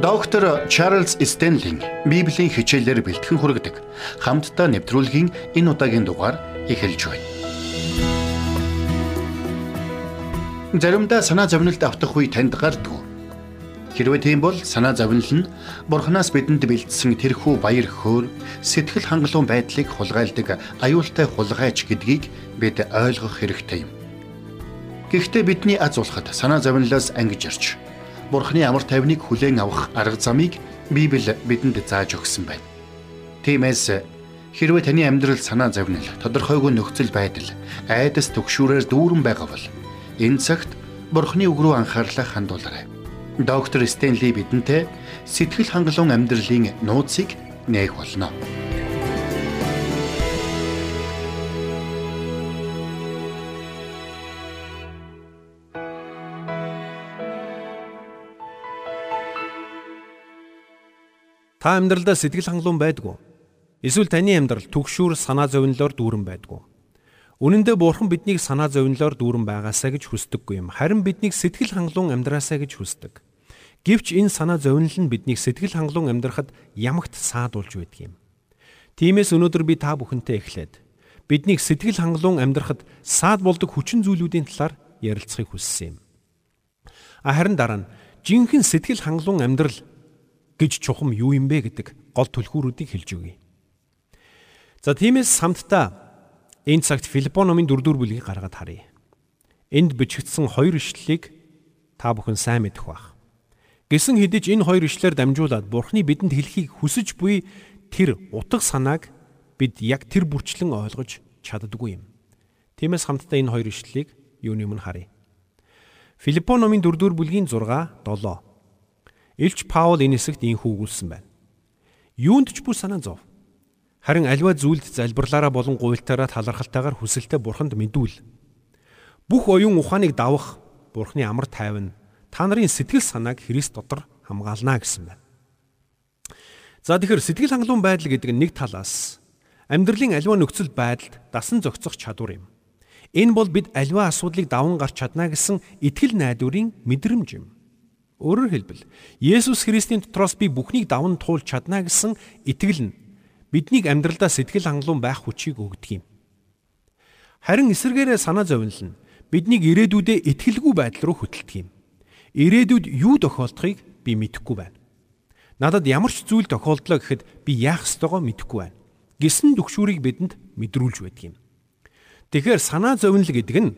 Доктор Чарльз Стенлинг Библийн хичээлээр бэлтгэн хүргэдэг хамтдаа нэвтрүүлгийн энэ удаагийн дугаар эхэлж байна. Заримдаа санаа зовнилт автах үе танд гардаг. Хэрвээ тийм бол санаа зовнил нь Бурханаас бидэнд бэлдсэн тэрхүү баяр хөөр, сэтгэл хангалуун байдлыг хулгайлдаг аюултай хулгайч гэдгийг бид ойлгох хэрэгтэй юм. Гэхдээ бидний аз улхад санаа зовнилоос ангиж ирж Бурхны амар тайвныг хүлээн авах арга замыг Библи бидэнд зааж өгсөн байна. Тиймээс хэрвээ таны амьдрал санаа зовнил, тодорхойгүй нөхцөл байдал, айдас төгшүүрээр дүүрэн байгаа бол энэ цагт Бурхны үг рүү анхаарлаа хандуулаарай. Доктор Стенли бидэнтэй сэтгэл хангалуун амьдралын нууцыг нээх болно. Та амьдралдаа сэтгэл хангалуун байдгүй. Эсвэл таны амьдрал түгшүүр санаа зовнилоор дүүрэн байдгүй. Үнэн дээр Бурхан биднийг санаа зовнилоор дүүрэн байгаасаа гэж хүсдэггүй юм. Харин биднийг сэтгэл хангалуун амьдраасаа гэж хүсдэг. Гэвч энэ санаа зовнил нь биднийг сэтгэл хангалуун амьдрахад ямагт саадуулж байдаг юм. Тиймээс өнөөдөр би та бүхэнтэй эхлээд биднийг сэтгэл хангалуун амьдрахад саад болдог хүчин зүйлүүдийн талаар ярилцахыг хүссэн юм. Харин дараа нь жинхэнэ сэтгэл хангалуун амьдрал гэж чухам юу юм бэ гэдэг гол түлхүүрүүдийг хэлж өгье. За тиймээс самтта энэ цагт Филиппо номын 4-р бүлгийг гаргаад харъя. Энд бичигдсэн хоёр ишлэлийг та бүхэн сайн мэдэх бах. Гэсэн хэдий энэ хоёр ишлэлээр дамжуулаад Бурхны бидэнд хэлхийг хүсэж буй тэр утга санааг бид яг тэр бүрчлэн ойлгож чаддаггүй юм. Тиймээс хамтдаа энэ хоёр ишлэлийг юуны өмнө харъя. Филиппо номын 4-р бүлгийн 6 7 Илч Паул энэ хэсэгт инхүү өгүүлсэн байна. Юунд ч бүр санаа зов. Харин альва зүйлд залбирлаараа болон гуйлтаараа талархалтайгаар хүсэлтэд бурханд мэдүүл. Бүх оюун ухааныг давах бурхны амар тайван та нарын сэтгэл санааг Христ дотор хамгаална гэсэн байна. За тэгэхээр сэтгэл хангалуун байдал гэдэг нь нэг талаас амьдралын альва нөхцөл байдалд дасан зохицох чадвар юм. Энэ бол бид альва асуудлыг даван гарч чадна гэсэн итгэл найдварын мэдрэмж юм. Өөрөөр хэлбэл Есүс Христийн дотроос би бүхнийг даван туулж чадна гэсэн итгэл нь биднийг амьдралдаа сэтгэл хангалуун байх хүчийг өгдөг юм. Харин эсэргээрээ санаа зовнил нь биднийг ирээдүйдээ итгэлгүй байдал руу хөтэлдэг юм. Ирээдүйд юу тохиолдохыг би мэдэхгүй байна. Надад ямар ч зүйл тохиолдлоо гэхэд би яах ёстойгоо мэдэхгүй байна. Гисэн дүгшүүрийг бидэнд мэдрүүлж байдаг юм. Тэгэхээр санаа зовнил гэдэг нь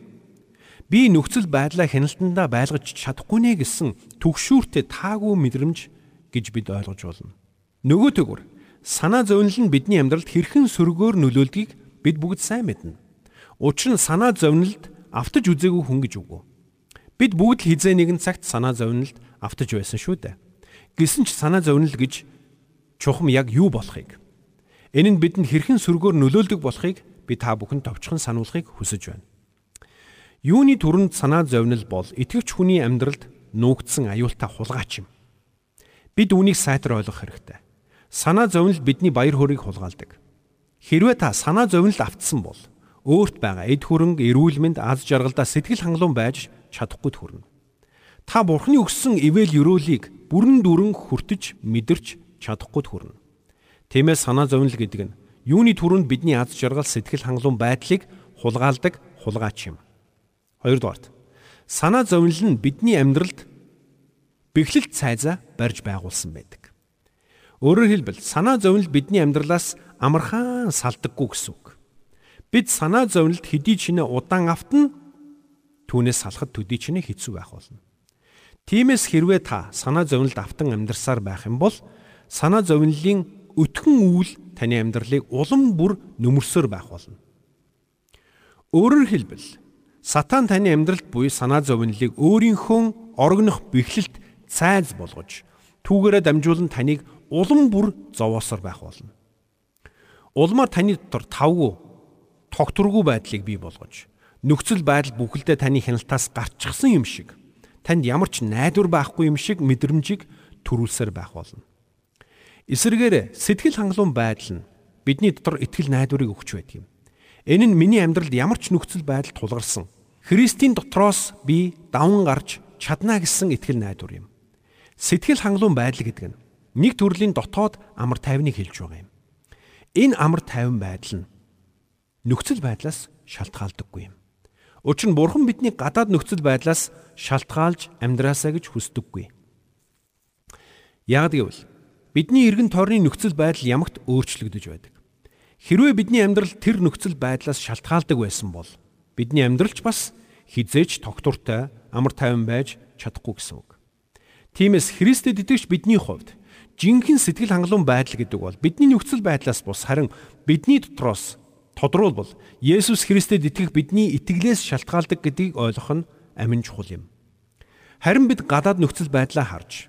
би нөхцөл байдлаа хяналтандаа байлгаж чадахгүй нэ гэсэн түгшүүртэй таагүй мэдрэмж гэж бид ойлгож болно. Нөгөө төгөр санаа зовнил нь бидний амьдралд хэрхэн сөргөөр нөлөөлдгийг бид бүгд сайн мэднэ. Учир нь санаа зовнилд автаж үзээгүй хүн гэж үгүй. Бид бүгд л хизээ нэгэн цагт санаа зовнилд автаж байсан шүү дээ. Гэсэн ч санаа зовнил гэж чухам яг юу болохыг энэ нь бидэнд хэрхэн сөргөөр нөлөөлдөг болохыг би та бүхэн товчхон сануулахыг хүсэж байна. Юуны төрөнд санаа зовнил бол итгэвч хүний амьдралд нуугдсан аюултай хулгайч юм. Бид үүнийг сайтар ойлгох хэрэгтэй. Санаа зовнил бидний баяр хөөргийг хулгайлдаг. Хэрвээ та санаа зовнил автсан бол өөрт байгаа эд хөрөнгө, эрүүл мэнд, аз жаргалдаа сэтгэл хангалуун байж чадахгүй төрнө. Та бурхны өгсөн ивэл өрөөлийг бүрэн дүрэн хүртэж мэдэрч чадахгүй төрнө. Тиймээс санаа зовнил гэдэг нь юуны төрөнд бидний аз жаргал, сэтгэл хангалуун байдлыг хулгайлдаг хулгайч юм. Хоёрдугаарт санаа зовнил нь бидний амьдралд бэхлэлт цайзаа барьж байгуулсан байдаг. Өөрөөр хэлбэл санаа зовнил бидний амьдралаас амархан салдаггүй гэсэн үг. Бид санаа зовнилд хэдий ч нэ удаан автна түүнээс салахад төдий ч нэ хэцүү байх болно. Тиймээс хэрвээ та санаа зовнилд автан амьдрсаар байх юм бол санаа зовнилын өтгөн үйл таны амьдралыг улам бүр нөмөрсөөр байх болно. Өөрөөр хэлбэл Сатан таны амьдралд буй санаа зовнилыг өөрийнхөө орогнох бэхлэлт цайз болгож түүгээрээ дамжуулан таныг улам бүр зовоосоор байх болно. Улмаар таны дотор тавгүй тогтургүй байдлыг бий болгож нөхцөл байдал бүхэлдээ таны хяналтаас гарчсан юм шиг танд ямар ч найдвар байхгүй юм шиг мэдрэмжийг төрүүлсээр байх болно. Эсвэргээр сэтгэл хангалуун байдал нь бидний дотор итгэл найдварыг өгч байдаг юм. Энэ нь миний амьдралд ямар ч нөхцөл байдал тулгарсан. Христийн дотроос би даван гарч чадна гэсэн итгэл найдвар юм. Сэтгэл хангалуун байдал гэдэг нь нэг төрлийн дотоод амар тайвныг хэлж байгаа юм. Энэ амар тайван байдал нь нөхцөл байдлаас шалтгаалдаггүй юм. Учир нь бурхан бидний гадаад нөхцөл байдлаас шалтгаалж амьдраасаа гэж хүсдэггүй. Яг гэвэл бидний эргэн тойрны нөхцөл байдал ямагт өөрчлөгдөж байдаг. Хэрвээ бидний амьдрал тэр нөхцөл байдлаас шалтгаалдаг байсан бол бидний амьдралч бас хизээч тогтвортой амар тайван байж чадахгүй гэсэн үг. Тиймээс Христэд итгэж бидний хувьд жинхэнэ сэтгэл хангалуун байдал гэдэг бол бидний нөхцөл байдлаас бус харин бидний дотроос тодруулбал Есүс Христэд итгэх бидний итгэлээс шалтгаалдаг гэдгийг ойлгох нь амин чухал юм. Харин бид гадаад нөхцөл байдлаа харж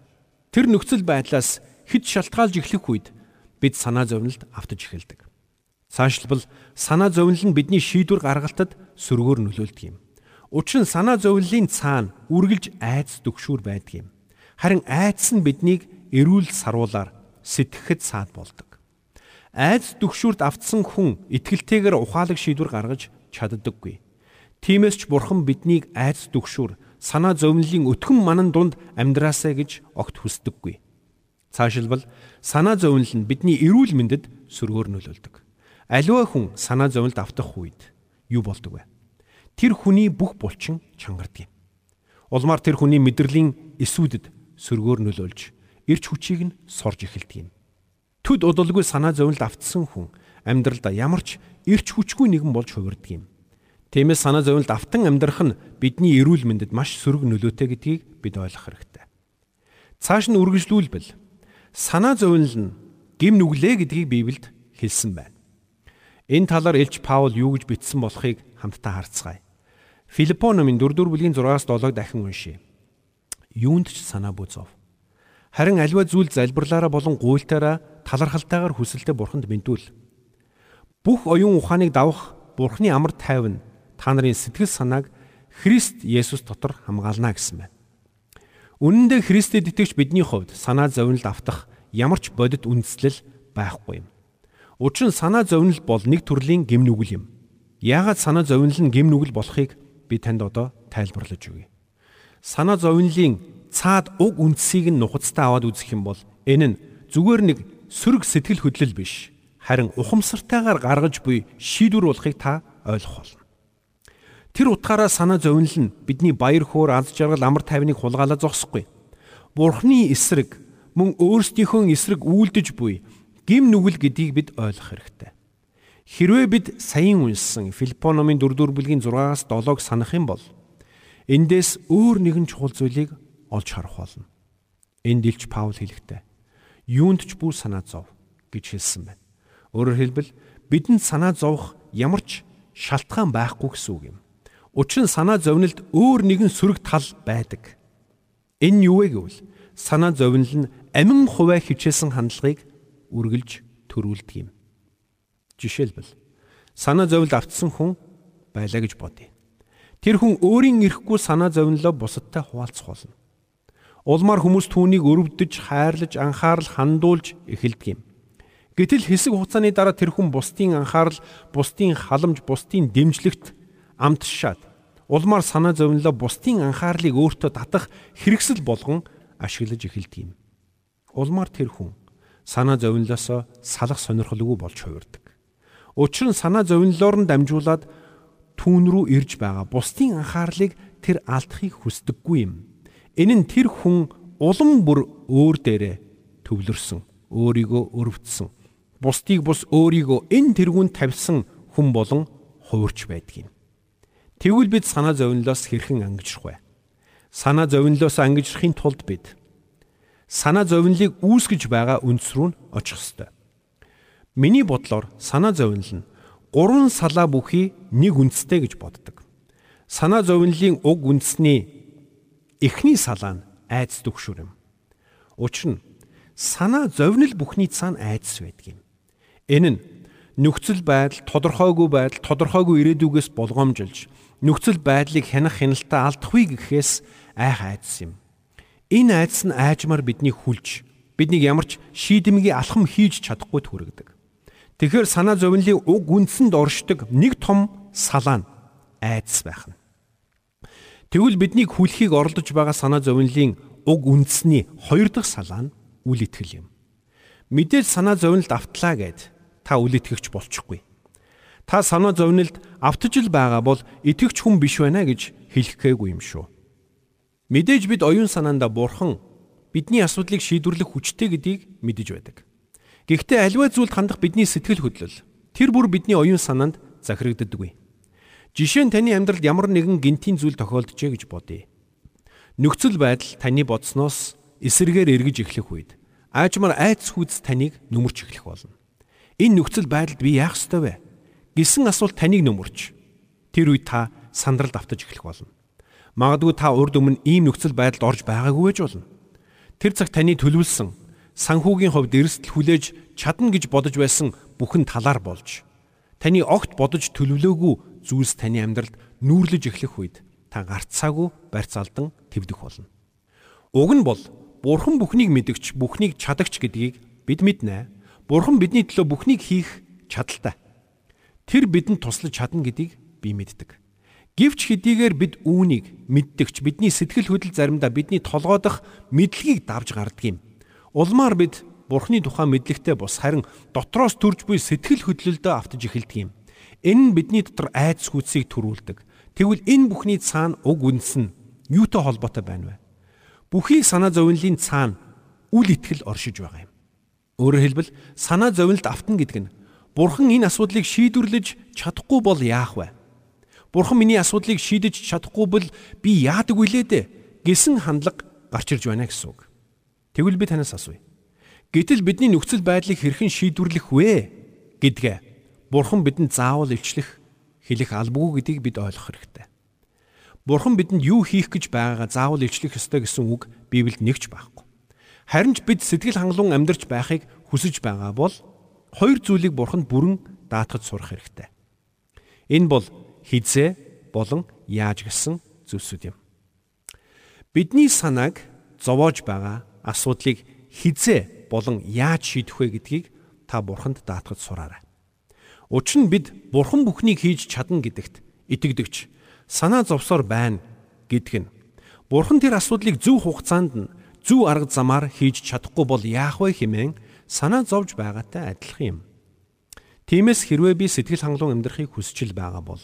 тэр нөхцөл байдлаас хэд шалтгаалж эхлэх үед бид санаа зовнилд автаж эхэлдэг. Цаашлбал санаа зовнил нь бидний шийдвэр гаргалтад сөргөөр нөлөөлдөг юм. Учир нь санаа зовнилын цаана үргэлж айц дөгшүүр байдаг юм. Харин айц нь биднийг эрүүл саруулаар сэтгэхэд саад болдог айц дүгшүүрт автсан хүн итгэлтэйгээр ухаалаг шийдвэр гаргаж чаддаггүй. Тиймээс ч бурхан биднийг айц дүгшүүр санаа зовнилын өтгөн манан дунд амьдраасаа гэж огт хүсдэггүй. Цаашилбал санаа зовнил нь бидний эрүүл мэндэд сөргөөр нөлөөлдөг. Аливаа хүн санаа зовнилд автах үед юу болдог вэ? Тэр хүний бүх булчин чангардаг юм. Улмаар тэр хүний мэдрэлийн эсүүдэд сөргөөр нөлөөлж эрч хүчийг нь сорж эхэлдэг юм. Төд удалгүй санаа зовнилд автсан хүн амьдралдаа ямар ч эрч хүчгүй нэгэн болж хувирдаг юм. Тиймээс санаа зовнилд автан амьдрах нь бидний эрүүл мэндэд маш сөрөг нөлөөтэй гэдгийг бид ойлгох хэрэгтэй. Цааш нь үргэлжлүүлбэл санаа зовнил нь гим нүглээ гэдгийг Библиэд хэлсэн байна. Энэ талаар Илч Паул юу гэж бичсэн болохыг хамтдаа харцгаая. Филиппо номын 4-р бүлгийн 6-аас 7-ыг дахин уншийе. Юунд ч санаа бүзов. Харин альва зүйл залбирлаараа болон гуйлтаараа талархалтайгаар хүсэлтэд бурханд мэдүүл. Бүх оюун ухааныг давах бурхны амар тайван та нарын сэтгэл санааг Христ Есүс дотор хамгаална гэсэн байна. Үнэн дээр Христэд итгэж бидний хувьд санаа зовнилд автах ямар ч бодит үндэслэл байхгүй юм. Учир нь санаа зовнил бол нэг төрлийн гим нүгэл юм. Яагаад санаа зовнил нь гим нүгэл болохыг би танд одоо тайлбарлаж өгье. Санаа зовнилын цаад уг үндсийг нь нухацтай аваад үзэх юм бол энэ нь зүгээр нэг сөрөг сэтгэл хөдлөл биш харин ухамсартайгаар гаргаж буй шийдвэр болохыг та ойлгох болно. Тэр утгаараа санаа зовнил нь бидний баяр хөөр аз жаргал амар тайвныг хулгайлаа зогсохгүй. Бурхны эсрэг мөн өөрсдийнхөө эсрэг үйлдэж буй гим нүгэл гэдгийг бид ойлгох хэрэгтэй. Хэрвээ бид саяын уншсан Филиппо номын 4-р бүлгийн 6-аас 7-ыг санах юм бол эндээс өөр нэгэн чухал зүйлийг олж харах болно. Энд илч Паул хэлэхдээ юунд ч бүр санаа зов гэж хэлсэн байна. Өөрөөр хэлбэл бидэнд санаа зовох ямар ч шалтгаан байхгүй гэсэн үг юм. Учир нь санаа зовнилд өөр нэгэн сөрөг тал байдаг. Энэ юу вэ гэвэл санаа зовнил нь амин хуваа хичээсэн хандлагыг үргэлж төрүүлдэг юм. Жишээлбэл санаа зовнилд автсан хүн байлаа гэж бодъё. Тэр хүн өөрийн эрэхгүй санаа зовнилоо бусадтай хуваалцах болно. Улмаар хүмүүс түүнийг өрөвдөж, хайрлаж, анхаарал хандуулж эхэлдэг юм. Гэтэл хэсэг хугацааны дараа тэр хүн бусдын анхаарал, бусдын халамж, бусдын дэмжлэгт амтшаад улмаар санаа зовнилоо бусдын анхаарлыг өөртөө татах хэрэгсэл болгон ашиглаж эхэлдэг юм. Улмаар тэр хүн санаа зовнилоосоо салах сонирхолгүй болж хувирдаг. Учир нь санаа зовнилоор нь дамжуулаад түүн рүү ирж байгаа бусдын анхаарлыг тэр алдахыг хүсдэггүй юм. Энэ нь тэр хүн улам бүр өөр дээрээ төвлөрсөн, өөрийгөө өрөвдсөн. Бусдыг бус өөрийгөө энэ тэргүүнд тавьсан хүн болон хувирч байдаг юм. Тэгвэл бид санаа зовнилоос хэрхэн ангижрах вэ? Санаа зовнилоос ангижрахын тулд бид санаа зовнилыг үүсгэж байгаа үндэс рүү очих ёстой. Миний бодлоор санаа зовнил нь гурван салаа бүхий нэг үндэстэй гэж боддог. Санаа зовнилын уг үндэсний эхний салаа нь айдас төгшүр юм. Учир нь санаа зовнил бүхний цаана айдас байдаг юм. Энэ нь нөхцөл байдал, тодорхойгүй байдал, тодорхойгүй ирээдүгээс болгоомжилж нөхцөл байдлыг хянах хяналтаа алдахгүй гэхээс айх айдас юм. Энэ айдас нь айжмаар биднийг хүлж, биднийг ямар ч шийдэмгий алхам хийж чадахгүй түрэгдэг. Тэгэхээр санаа зовнилын уг үндсэнд оршдог нэг том салаа нь айдас байх нь. Тэгвэл биднийг хүлхийг оролдож байгаа санаа зовнилын уг үндэсний хоёр дахь салаа нь үл итгэл юм. Мэдээж санаа зовнилд автлаа гэд та үл итгэгч болчихгүй. Та санаа зовнилд автж л байгаа бол итгэгч хүн биш байна гэж хэлэх гээгүй юм шүү. Мэдээж бид оюун санаанда бурхан бидний асуудлыг шийдвэрлэх хүчтэй гэдгийг мэдэж байдаг. Гэхдээ аливаа зүйлд хандах бидний сэтгэл хөдлөл тэр бүр бидний оюун санаанд захирагддаггүй. Жишээ нь таны амьдралд ямар нэгэн гинтийн зүйл тохиолджээ гэж бодъё. Нөхцөл байдал таны бодсноос эсэргээр эргэж эхлэх үед аажмаар айц хүз таныг нүмерч эхлэх болно. Энэ нөхцөл байдалд би яах ёстой вэ? Гисэн асуулт таныг нүмерч. Тэр үед та сандралд автаж эхлэх болно. Магадгүй та урд өмнө ийм нөхцөл байдалд орж байгаагүй байж болно. Тэр цаг таны төлөвлөсөн санхүүгийн хувьд эрсдэл хүлээж чадна гэж бодож байсан бүхэн талаар болж таны огт бодож төлөвлөөгүй зүйлс таны амьдралд нүүрлэж эхлэх үед та гарцаагүй барьц алдан твдэх болно. Уг нь бол Бурхан бүхнийг мэдгч, бүхнийг чадагч гэдгийг бид мэднэ. Бурхан бидний төлөө бүхнийг хийх чадaltaй. Тэр бидэнд туслаж чадна гэдгийг би мэддэг. Гэвч хэдийгээр бид үүнийг мэддэгч бидний сэтгэл хөдлөл заримдаа бидний толгойдох мэдлэгийг давж гардаг юм. Улмаар бид Бурхны тухай мэдлэгтэй бус харин дотроос төрж буй сэтгэл хөдлөлдөө автаж эхэлдэг юм. Энэ нь бидний дотор айдас хүчийг төрүүлдэг. Тэгвэл энэ бүхний цаана уг үндэс нь юутай холбоотой байна вэ? Бүхий санаа зовнилын цаана үл итгэл оршиж байгаа юм. Өөрөөр хэлбэл санаа зовнилд автна гэдэг нь Бурхан энэ асуудлыг шийдвэрлэж чадахгүй бол яах вэ? Бурхан миний асуудлыг шийдэж чадахгүй бол би яадаг вүлээ дээ гэсэн хандлага гарч ирж байна гэсэн үг. Тэгвэл би танаас асууя. Гэтэл бидний нөхцөл байдлыг хэрхэн шийдвэрлэх вэ гэдгээ Бурхан бидэнд заавал илчлэх хэлэх албагүй гэдгийг бид ойлгох хэрэгтэй. Бурхан бидэнд юу хийх гэж байгаагаа заавал илчлэх ёстой гэсэн үг Библиэд нэгч байхгүй. Харин ч бид сэтгэл хангалуун амьдарч байхыг хүсэж байгаа бол хоёр зүйлийг Бурханд бүрэн даатгаж сурах хэрэгтэй. Энэ бол хизээ болон яаж гэсэн зүйлсүүд юм. Бидний санааг зовоож байгаа асуудлыг хизээ болон яаж шийдэх вэ гэдгийг та Бурханд даатгаж сураарай. Учир нь бид Бурхан бүхнийг хийж чадна гэдэгт итгэдэгч санаа зовсоор байна гэдг нь Бурхан тэр асуудлыг зөв хугацаанд нь зөв арга замаар хийж чадахгүй бол яах вэ хэмээн санаа зовж байгаатай адилхан юм. Тиймээс хэрвээ би сэтгэл хангалуун амьдрахыг хүсэж л байгаа бол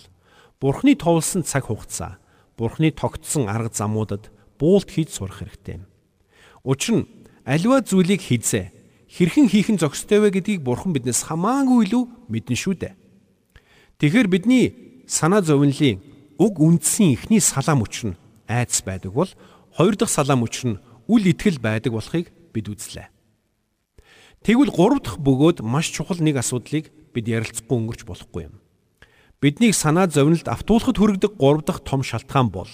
Бурханы товлсон цаг хугацаа, Бурханы тогтсон арга замуудад буулт хийж сурах хэрэгтэй. Учир нь аливаа зүйлийг хийзээ хэрхэн хийх нь зохистой вэ гэдгийг Бурхан биднээс хамаагүй илүү мэднэ шүү дээ. Тэгэхээр бидний санаа зовнилын уг үндсэн ихний салаам учир нь айдас байдаг бол хоёр дахь салаам учир нь үл итгэл байдаг болохыг бид үзлээ. Тэгвэл гурав дахь бөгөөд маш чухал нэг асуудлыг бид ярилцахгүй өнгөрч болохгүй юм. Биднийг санаа зовнилд автуулахад хүргэдэг гурав дахь том шалтгаан бол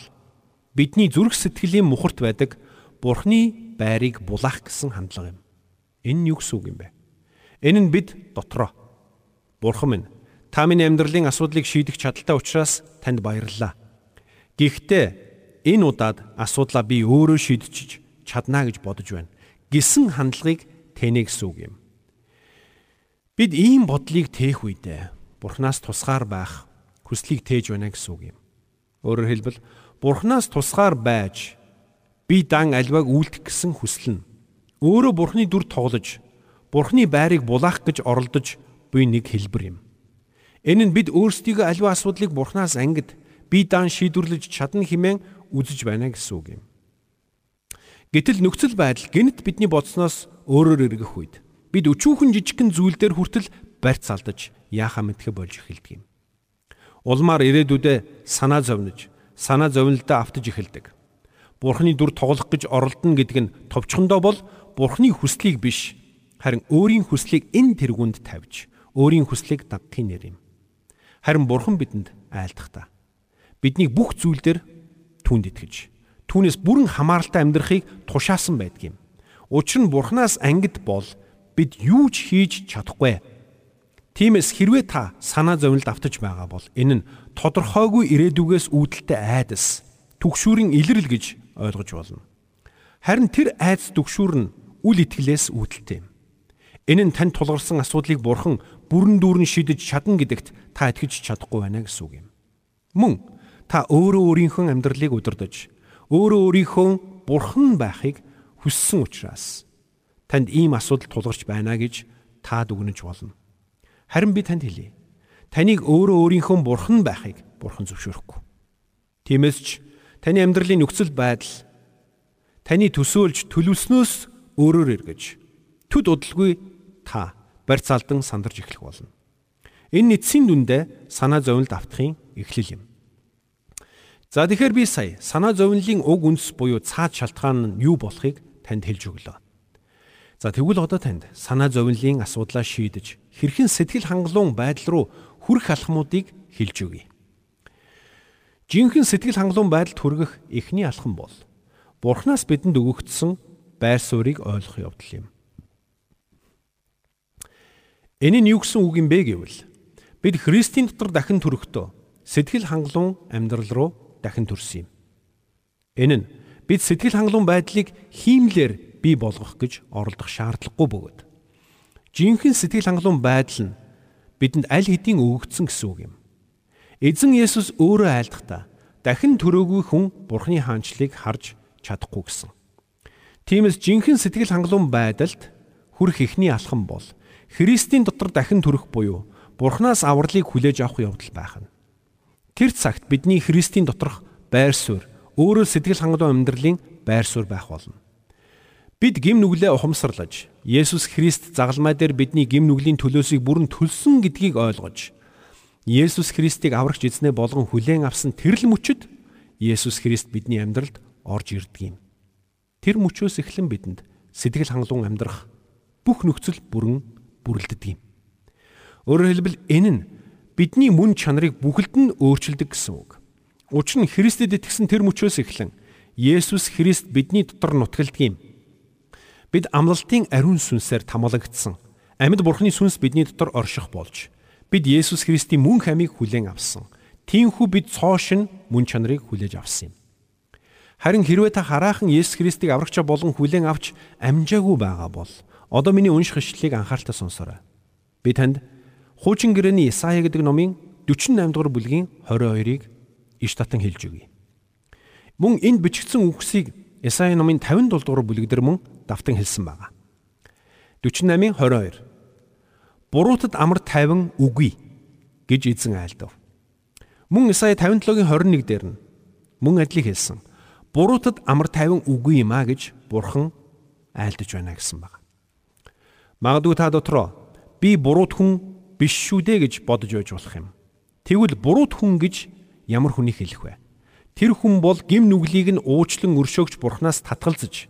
бидний зүрх сэтгэлийн мухарт байдаг Бурхны байрыг булаах гэсэн хандлага юм. Энэ юу гэсэн үг юм бэ? Энэ нь бид дотроо Бурхан минь Та миний амьдралын асуудлыг шийдэх чадaltaй учраас танд баярлалаа. Гэхдээ энэ удаад асуудлаа би өөрөө шийдчих чадна гэж бодож байна. Гисэн хандлагыг тэнэ гэсэн үг юм. Бид ийм бодлыг тээх үедээ Бурханаас тусгаар байх хүслийг тээж байна гэсэн үг юм. Өөрөөр хэлбэл Бурханаас тусгаар байж би дан альваг үлдэх гэсэн хүсэл нь өөрөө Бурханы дүр тоглож Бурханы байрыг булаах гэж оролдож буй нэг хэлбэр юм. Энэ нь бид өөрсдийгөө аливаа асуудлыг Бурханаас ангид бие даан шийдвэрлэж чадна хэмээн үзэж байна гэсэн үг юм. Гэтэл нөхцөл байдал гинт бидний бодсноос өөрөөр эргэх үед бид өчүүхэн жижигхэн зүйлдер хүртэл барьц алдаж яахаа мэдхэ болж эхэлдэг юм. Улмаар ирээдүйдээ санаа зовниж, санаа зовнилдоо автаж эхэлдэг. Бурхны дүр тоглох гэж оролдоно гэдэг нь товчхондоо бол Бурхны хүслийг биш, харин өөрийн хүслийг энэ тэргуунд тавьж, өөрийн хүслийг дагахын нэр юм. Харин Бурхан бидэнд айлдах та. Бидний бүх зүйлдер түүнд итгэж, түүнээс бүрэн хамааралтай амьдрахыг тушаасан байдаг юм. Учир нь Бурханаас ангид бол бид юу ч хийж чадахгүй. Тиймээс хэрвээ та санаа зовнилд автаж байгаа бол энэ нь тодорхойгүй ирээдүгээс үүдэлтэй айдас, түгшүүрийн илрэл гэж ойлгож болно. Харин тэр айдас түгшүүр нь үл итгэлээс үүдэлтэй юм. Энэ нь танд тулгарсан асуудлыг бурхан бүрэн дүүрэн шийдэж чадна гэдэгт та итгэж чадахгүй байна гэсэн үг юм. Мөн та өөрөө өөрийнхөө амьдралыг удирдах, өөрөө өөрийнхөө Бурхан байхыг хүссэн учраас танд ийм асуудал тулгарч байна гэж та дүгнэж болно. Харин би танд хэлье. Таныг өөрөө өөрийнхөө Бурхан байхыг Бурхан зөвшөөрөхгүй. Тиймээс ч таны амьдралын нөхцөл байдал таны төсөөлж төлөвснөөс өөрөөр эргэж төд удалгүй та барьц алдан сандарч эхлэх болно. Энэ эцсийн дүндээ санаа зовнилд автахын эхлэл юм. За тэгэхээр би сая санаа зовнилын уг үндэс буюу цаад шалтгаан нь юу болохыг танд хэлж өглөө. За тэгвэл одоо танд санаа зовнилын асуудлаа шийдэж хэрхэн сэтгэл хангалуун байдал руу хүрэх алхмуудыг хэлж өгье. Жинхэнэ сэтгэл хангалуун байдалд хүргэх эхний алхам бол Бурханаас бидэнд өгөгдсөн байр суурийг ойлгох явдал юм. Энэ нь юу гэсэн үг юм бэ гэвэл бид Христийн дотор дахин төрөхдөө сэтгэл хангалуун амьдрал руу дахин төрсөн юм. Энэ нь бид сэтгэл хангалуун байдлыг хиймлэр бий болгох гэж оролдох шаардлагагүй бөгөөд жинхэнэ сэтгэл хангалуун байдал нь бидэнд аль хэдийн өгөгдсөн гэсэн үг юм. Эзэн Есүс өөрөө айлдахдаа дахин төрөөгүй хүн Бурхны хаанчлыг харж чадахгүй гэсэн. Тиймээс жинхэнэ сэтгэл хангалуун байдалд хүрэх эхний алхам бол Христийн дотор дахин төрөх буюу Бурханаас авралыг хүлээж авах явдал байх нь. Тэр цагт бидний Христийн доторх байр суурь өөрөө сэтгэл хангалуун амьдралын байр суурь байх болно. Бид гим нүглээ ухамсарлаж Есүс Христ загалмай дээр бидний гим нүглийн төлөөсийг бүрэн төлсөн гэдгийг ойлгож Есүс Христийг аврагч эзнээ болгон хүлээн авсан тэрл мөчөд Есүс Христ бидний амьдралд орж ирдэг юм. Тэр мөчөөс эхлэн бидэнд сэтгэл хангалуун амьдрах бүх нөхцөл бүрэн бүрэлддэг юм. Өөрөөр хэлбэл энэ нь бидний мөн чанарыг бүхэлд нь өөрчилдөг гэсэн үг. Учир нь Христэд итгэсэн тэр мөчөөс эхлэн Есүс Христ бидний дотор нутгалдаг юм. Бид амлалтын ариун сүнсээр тамлагдсан. Амьд Бурхны сүнс бидний дотор орших болж бид Есүс Христийн мөн хамийг хүлээн авсан. Тиймээс бид цоошин мөн чанарыг хүлээж авсан юм. Харин хэрвээ та хараахан Есүс Христийг аврагчаа болон хүлээн авч амжаагүй байгаа бол одоо миний унших ишлэлийг анхааралтай сонсоорой. Би танд хуучин гэрээний Исая гэдэг номын 48 дугаар бүлгийн 22-ыг иш татан хэлж өгье. Мөн энд бичигдсэн үгсийг Исая номын 57 дугаар бүлэг дээр мөн давтан хэлсэн байна. 48-ын 22. Буруутад амар тайван үгүй гэж эзэн айлдав. Мөн Исая 57-гийн 21 дээр нь мөн адилыг хэлсэн буруутад амар тайван үгүй юм а гэж бурхан айлдаж байна гэсэн баг. Магадгүй та дотроо би буруут хүн биш шүү дээ гэж бодож байж болох юм. Тэгвэл буруут хүн гэж ямар хүнийг хэлэх вэ? Тэр хүн бол гим нүглийг нь уучлан өршөөгч бурхнаас татгалзаж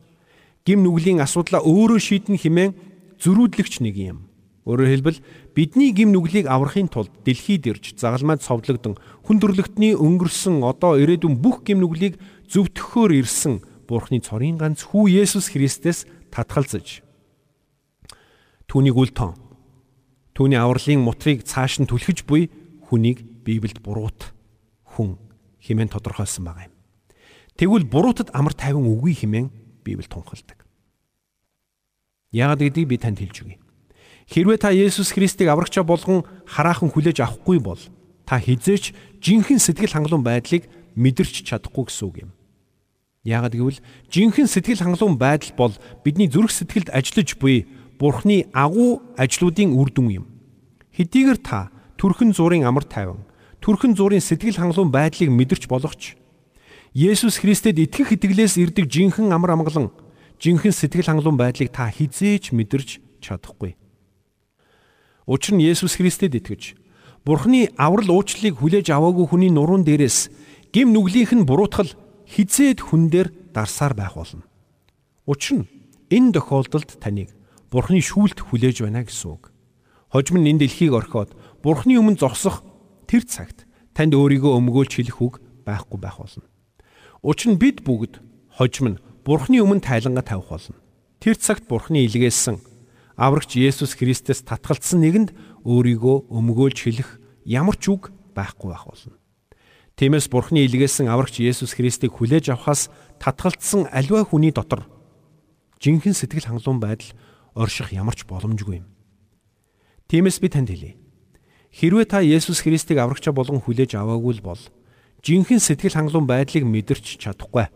гим нүглийн асуудлаа өөрөө шийдэн хэмээн зөрүүдлэгч нэг юм. Өөрөөр хэлбэл бидний гим нүглийг аврахын тулд дэлхийд ирж загалмайд совдлогдсон хүндрэлтний өнгөрсөн одоо ирээдүйн бүх гим нүглийг зөвтгөхөөр ирсэн Бурхны цорын ганц хүү Есүс Христэс татгалзаж. Түүнийг үл тон. Түүний авралын мутрыг цааш нь түлхэж буй хүнийг Библиэд буруут хүн хэмээн тодорхойлсон байгаа юм. Тэгвэл буруутад амар тайван үгүй хэмээн Библи тунхалдаг. Яагаад гэдгийг би танд хэлж өгье. Хэрвээ та Есүс Христийг аврагчаа болгон хараахан хүлээж авахгүй бол та хизээч жинхэнэ сэтгэл хангалуун байдлыг мэдэрч чадахгүй гэсэн үг юм. Яагад гэвэл жинхэнэ сэтгэл хангалуун байдал бол бидний зүрх сэтгэлд ажиллаж буй Бурхны агуу ажлуудын үр дүн юм. Хэдийгээр та төрхөн зургийн амар тайван, төрхөн зургийн сэтгэл хангалуун байдлыг мэдэрч болохч Есүс Христэд итгэх итгэлээс ирдэг жинхэнэ амар амгалан, жинхэнэ сэтгэл хангалуун байдлыг та хизээч мэдэрч чадахгүй. Учир нь Есүс Христэд итгэж Бурхны аврал уучлалыг хүлээж аваагүй хүний нуруунд дээрээс гим нүглийнх нь буруутгал хизээд хүн дээр дарсаар байх болно. Учир нь энэ тохиолдолд таныг Бурхны шүүлт хүлээж байна гэсэн үг. Хожим нь энэ дэлхийг орхиод Бурхны өмнө зогсох тэр цагт танд өөрийгөө өмгөөлж хэлэх үг байхгүй байх болно. Учир нь бид бүгд хожим нь Бурхны өмнө тайлангаа тавих болно. Тэр цагт Бурхны илгээсэн аврагч Есүс Христэс татгалцсан нэгэнд өөрийгөө өмгөөлж хэлэх ямар ч үг байхгүй байх болно. Тиймээс Бурхны илгээсэн аврагч Есүс Христийг хүлээж авахаас татгалцсан аливаа хүний дотор жинхэнэ сэтгэл хангалуун байдал орших ямар ч боломжгүй юм. Тиймээс би танд хэлье. Хэрвээ та Есүс Христийг аврагчаа болгон хүлээж аваагүй бол жинхэнэ сэтгэл хангалуун байдлыг мэдэрч чадахгүй.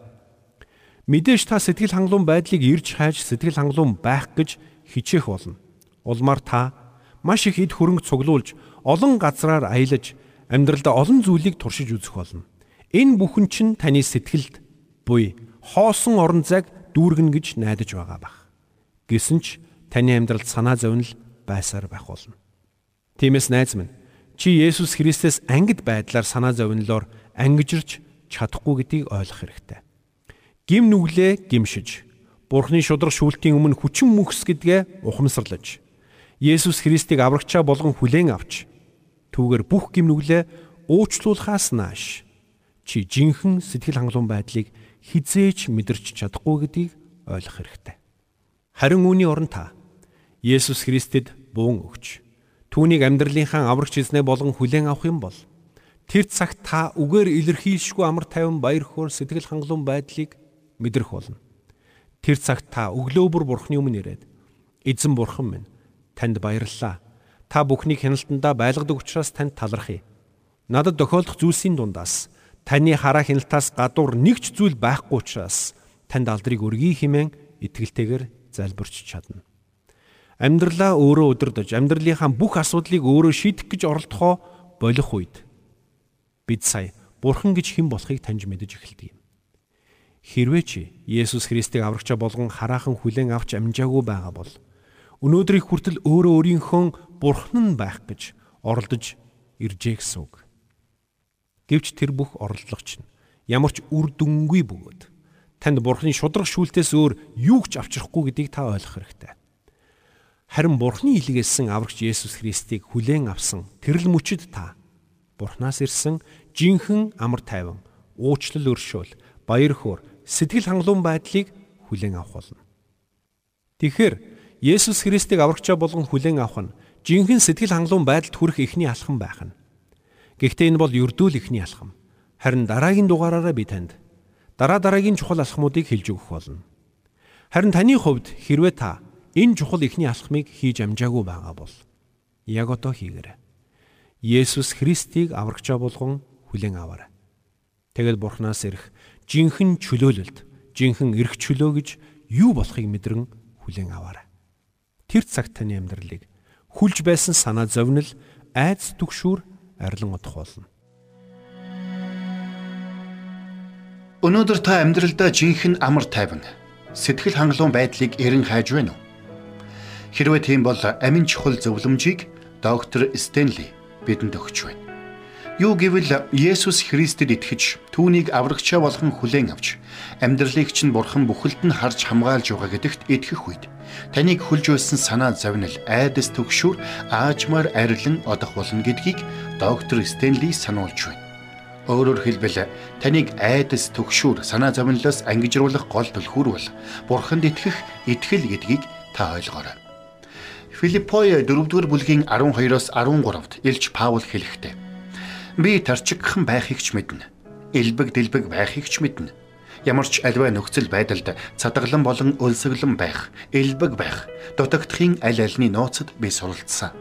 Мэдээж та сэтгэл хангалуун байдлыг ирж хайж сэтгэл хангалуун байх гэж хичээх болно. Улмаар та маш их эд хөрөнгө цуглуулж олон газраар аялаж амьдралдаа олон зүйлийг туршиж үзэх болно. Энэ бүхэн чинь таны сэтгэлд буй хоосон орон зайг дүүргэнэ гэж найдаж байгаа бах. Гэсэн ч таны амьдралд санаа зовнил байсаар байх болно. Тиймээс найз минь чи Есүс Христэс ангид байдлаар санаа зовнилоор ангижирч чадахгүй гэдгийг ойлгох хэрэгтэй. Гим нүглээ гимшиж, Бурхны шудраг шүүлтийн өмнө хүчин мөхс гэдгээ ухамсарлаж, Есүс Христийг аврагчаа болгон хүлээн авч, түүгээр бүх гим нүглээ уучлуулахаас нааш. Чи жинхэнэ сэтгэл хангалуун байдлыг хизээч мэдэрч чадахгүй гэдгийг ойлгох хэрэгтэй. Харин үүний оронд та Есүс Христэд буун өгч түүнийг амьдралынхаа аврагч эзнээ болгон хүлээн авах юм бол тэр цагт та үгээр илэрхийлшгүй амар тайван баяр хөөр сэтгэл хангалуун байдлыг мэдрэх болно. Тэр цагт та өглөөбөр бурхны өмнө ирээд эзэн бурхан минь танд баярлалаа. Та бүхнийг хяналтандаа байлгадаг учраас танд талархъя. Надад тохиолдох зүйлсийн дундаас таны хараа хяналтаас гадуур нэг ч зүйл байхгүй учраас танд алдрыг өргөе хэмээн итгэлтэйгээр залбирч чадна. Амьдралаа өөрөө удирдах, амьдралынхаа бүх асуудлыг өөрөө шийдэх гэж оролдохоо болох үед бид сая бурхан гэж хэн болохыг таньж мэдэж эхэлдэг юм. Хэрвээ чи Есүс Христийг аврагчаа болгон хараахан хүлээн авч амжаагүй байгаа бол өнөөдрийг хүртэл өөрөө өөрийнхөө бурхан нь байх гэж оролдож иржээ гэсэн үг. Гэвч тэр бүх оролдлого чинь ямар ч үр дүнгүй бөгөөд танд бурханы шудраг шүүлтээс өөр юу ч авчрахгүй гэдгийг та ойлгох хэрэгтэй. Харин бурханы илгээсэн аврагч Есүс Христийг хүлээн авсан тэрл мөчөд та бурхнаас ирсэн жинхэнэ амар тайван, уучлал өршөөл, баяр хөөр сэтгэл хангалуун байдлыг хүлээн авах болно. Тэгэхээр Есүс Христийг аврагчаа болгон хүлээн авах нь жинхэнэ сэтгэл хангалуун байдалд хүрэх эхний алхам байх нь. Гэхдээ энэ бол ердөө л эхний алхам. Харин дараагийн дугаараараа би танд дараа дараагийн чухал алхмуудыг хэлж өгөх болно. Харин таны хувьд хэрвээ та энэ чухал эхний алхмыг хийж амжаагүй байгаа бол яг одоо хийгээрэй. Есүс Христийг аврагчаа болгон хүлээн аваарай. Тэгэл Бурханаас ирэх жинхэнэ чөлөөлөлд жинхэнэ эрх чөлөө гэж юу болохыг мэдрэн хүлээн аваарай. Тэр цагт таны амьдралыг хүлж байсан санаа зовнил, айц түгшүүр арилан одох болно. Өнөөдөр та амьдралдаа жинхэнэ амар тайван сэтгэл хангалуун байдлыг эрен хайж байна уу? Хэрвээ тийм бол амин чухал зөвлөмжийг доктор Стенли бидэнд өгч байна. Юу гэвэл Есүс Христэд итгэж түүнийг аврагчаа болгон хүлээн авч амьдралыг чинь бурхан бүхэлд нь харж хамгаалж байгаа гэдэгт итгэх үед таныг хүлж байсан санаа зовнил айдас төгшүүр аажмаар арилан одох болно гэдгийг доктор Стенли сануулж байна. Өөрөөр хэлбэл таныг айдас төгшүүр санаа зовнилоос ангижруулах гол түлхүүр бол бурханд итгэх итгэл гэдгийг та ойлгоорой. Филиппой 4-р бүлгийн 12-оос 13-д Илч Паул хэлэхдээ Би тарчигхан байхыг ч мэднэ. Илбэг дэлбэг байхыг ч мэднэ. Ямар ч альва нөхцөл байдалд цадгалан болон өлсөглөн байх, элбэг байх, дутагдахын аль альны нууцад би суралцсан.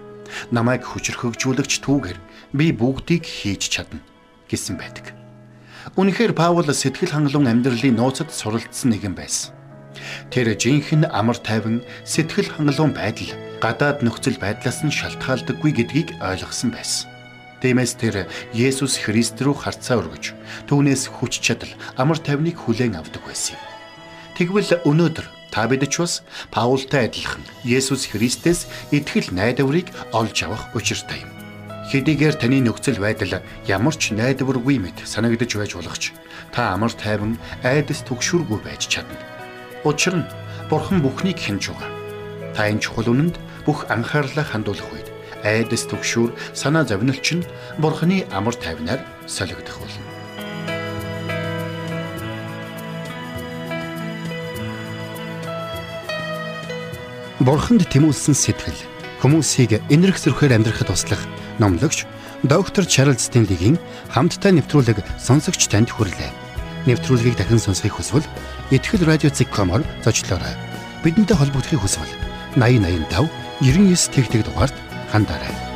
Намайг хүчрхэгжүүлэгч түүгээр би бүгдийг хийж чадна гэсэн байдаг. Үнэхээр Паул сэтгэл хангалуун амьдралын нууцад суралцсан нэгэн байсан. Тэр жинхэнэ амар тайван сэтгэл хангалуун байдал гадаад нөхцөл байдлаас нь шалтгаалдаггүй гэдгийг ойлгосон байсан. Тиймээс тэр Есүс Христ рүү харцаа өргөж түүнээс хүч чадал амар тайвныг хүлээн авдаг байсан юм. Тэгвэл өнөөдөр та бид ч бас Паултай адилхан Есүс Христээс итгэл найдварыг олж авах учиртай юм. Хэдийгээр таны нөхцөл байдал ямар ч найдваргүй мэд санагдаж байж болох ч та амар тайван айдас түгшүүргүй байж чадна. Учир нь Бурхан бүхнийг хинж байгаа. Та энэ чухал үнэнд бүх анхаарлаа хандуулах үед айдас төгшүүр санаа зовнилч нь бурхны амар тайвнаар солигдох болно. Бурханд тэмүүлсэн сэтгэл хүмүүсийг энэрх зөрхөөр амьдрахад туслах номлогч доктор Чарлз Стенлигийн хамттай нэвтрүүлэг сонсогч танд хүрлээ. Нэвтрүүлгийг дахин сонсохыг хүсвэл ихтгэл радиоцик.com-оор зочлоорой. Бидэнтэй холбогдохыг хүсвэл 8085 99 тэгтэг дугаард хандаарай.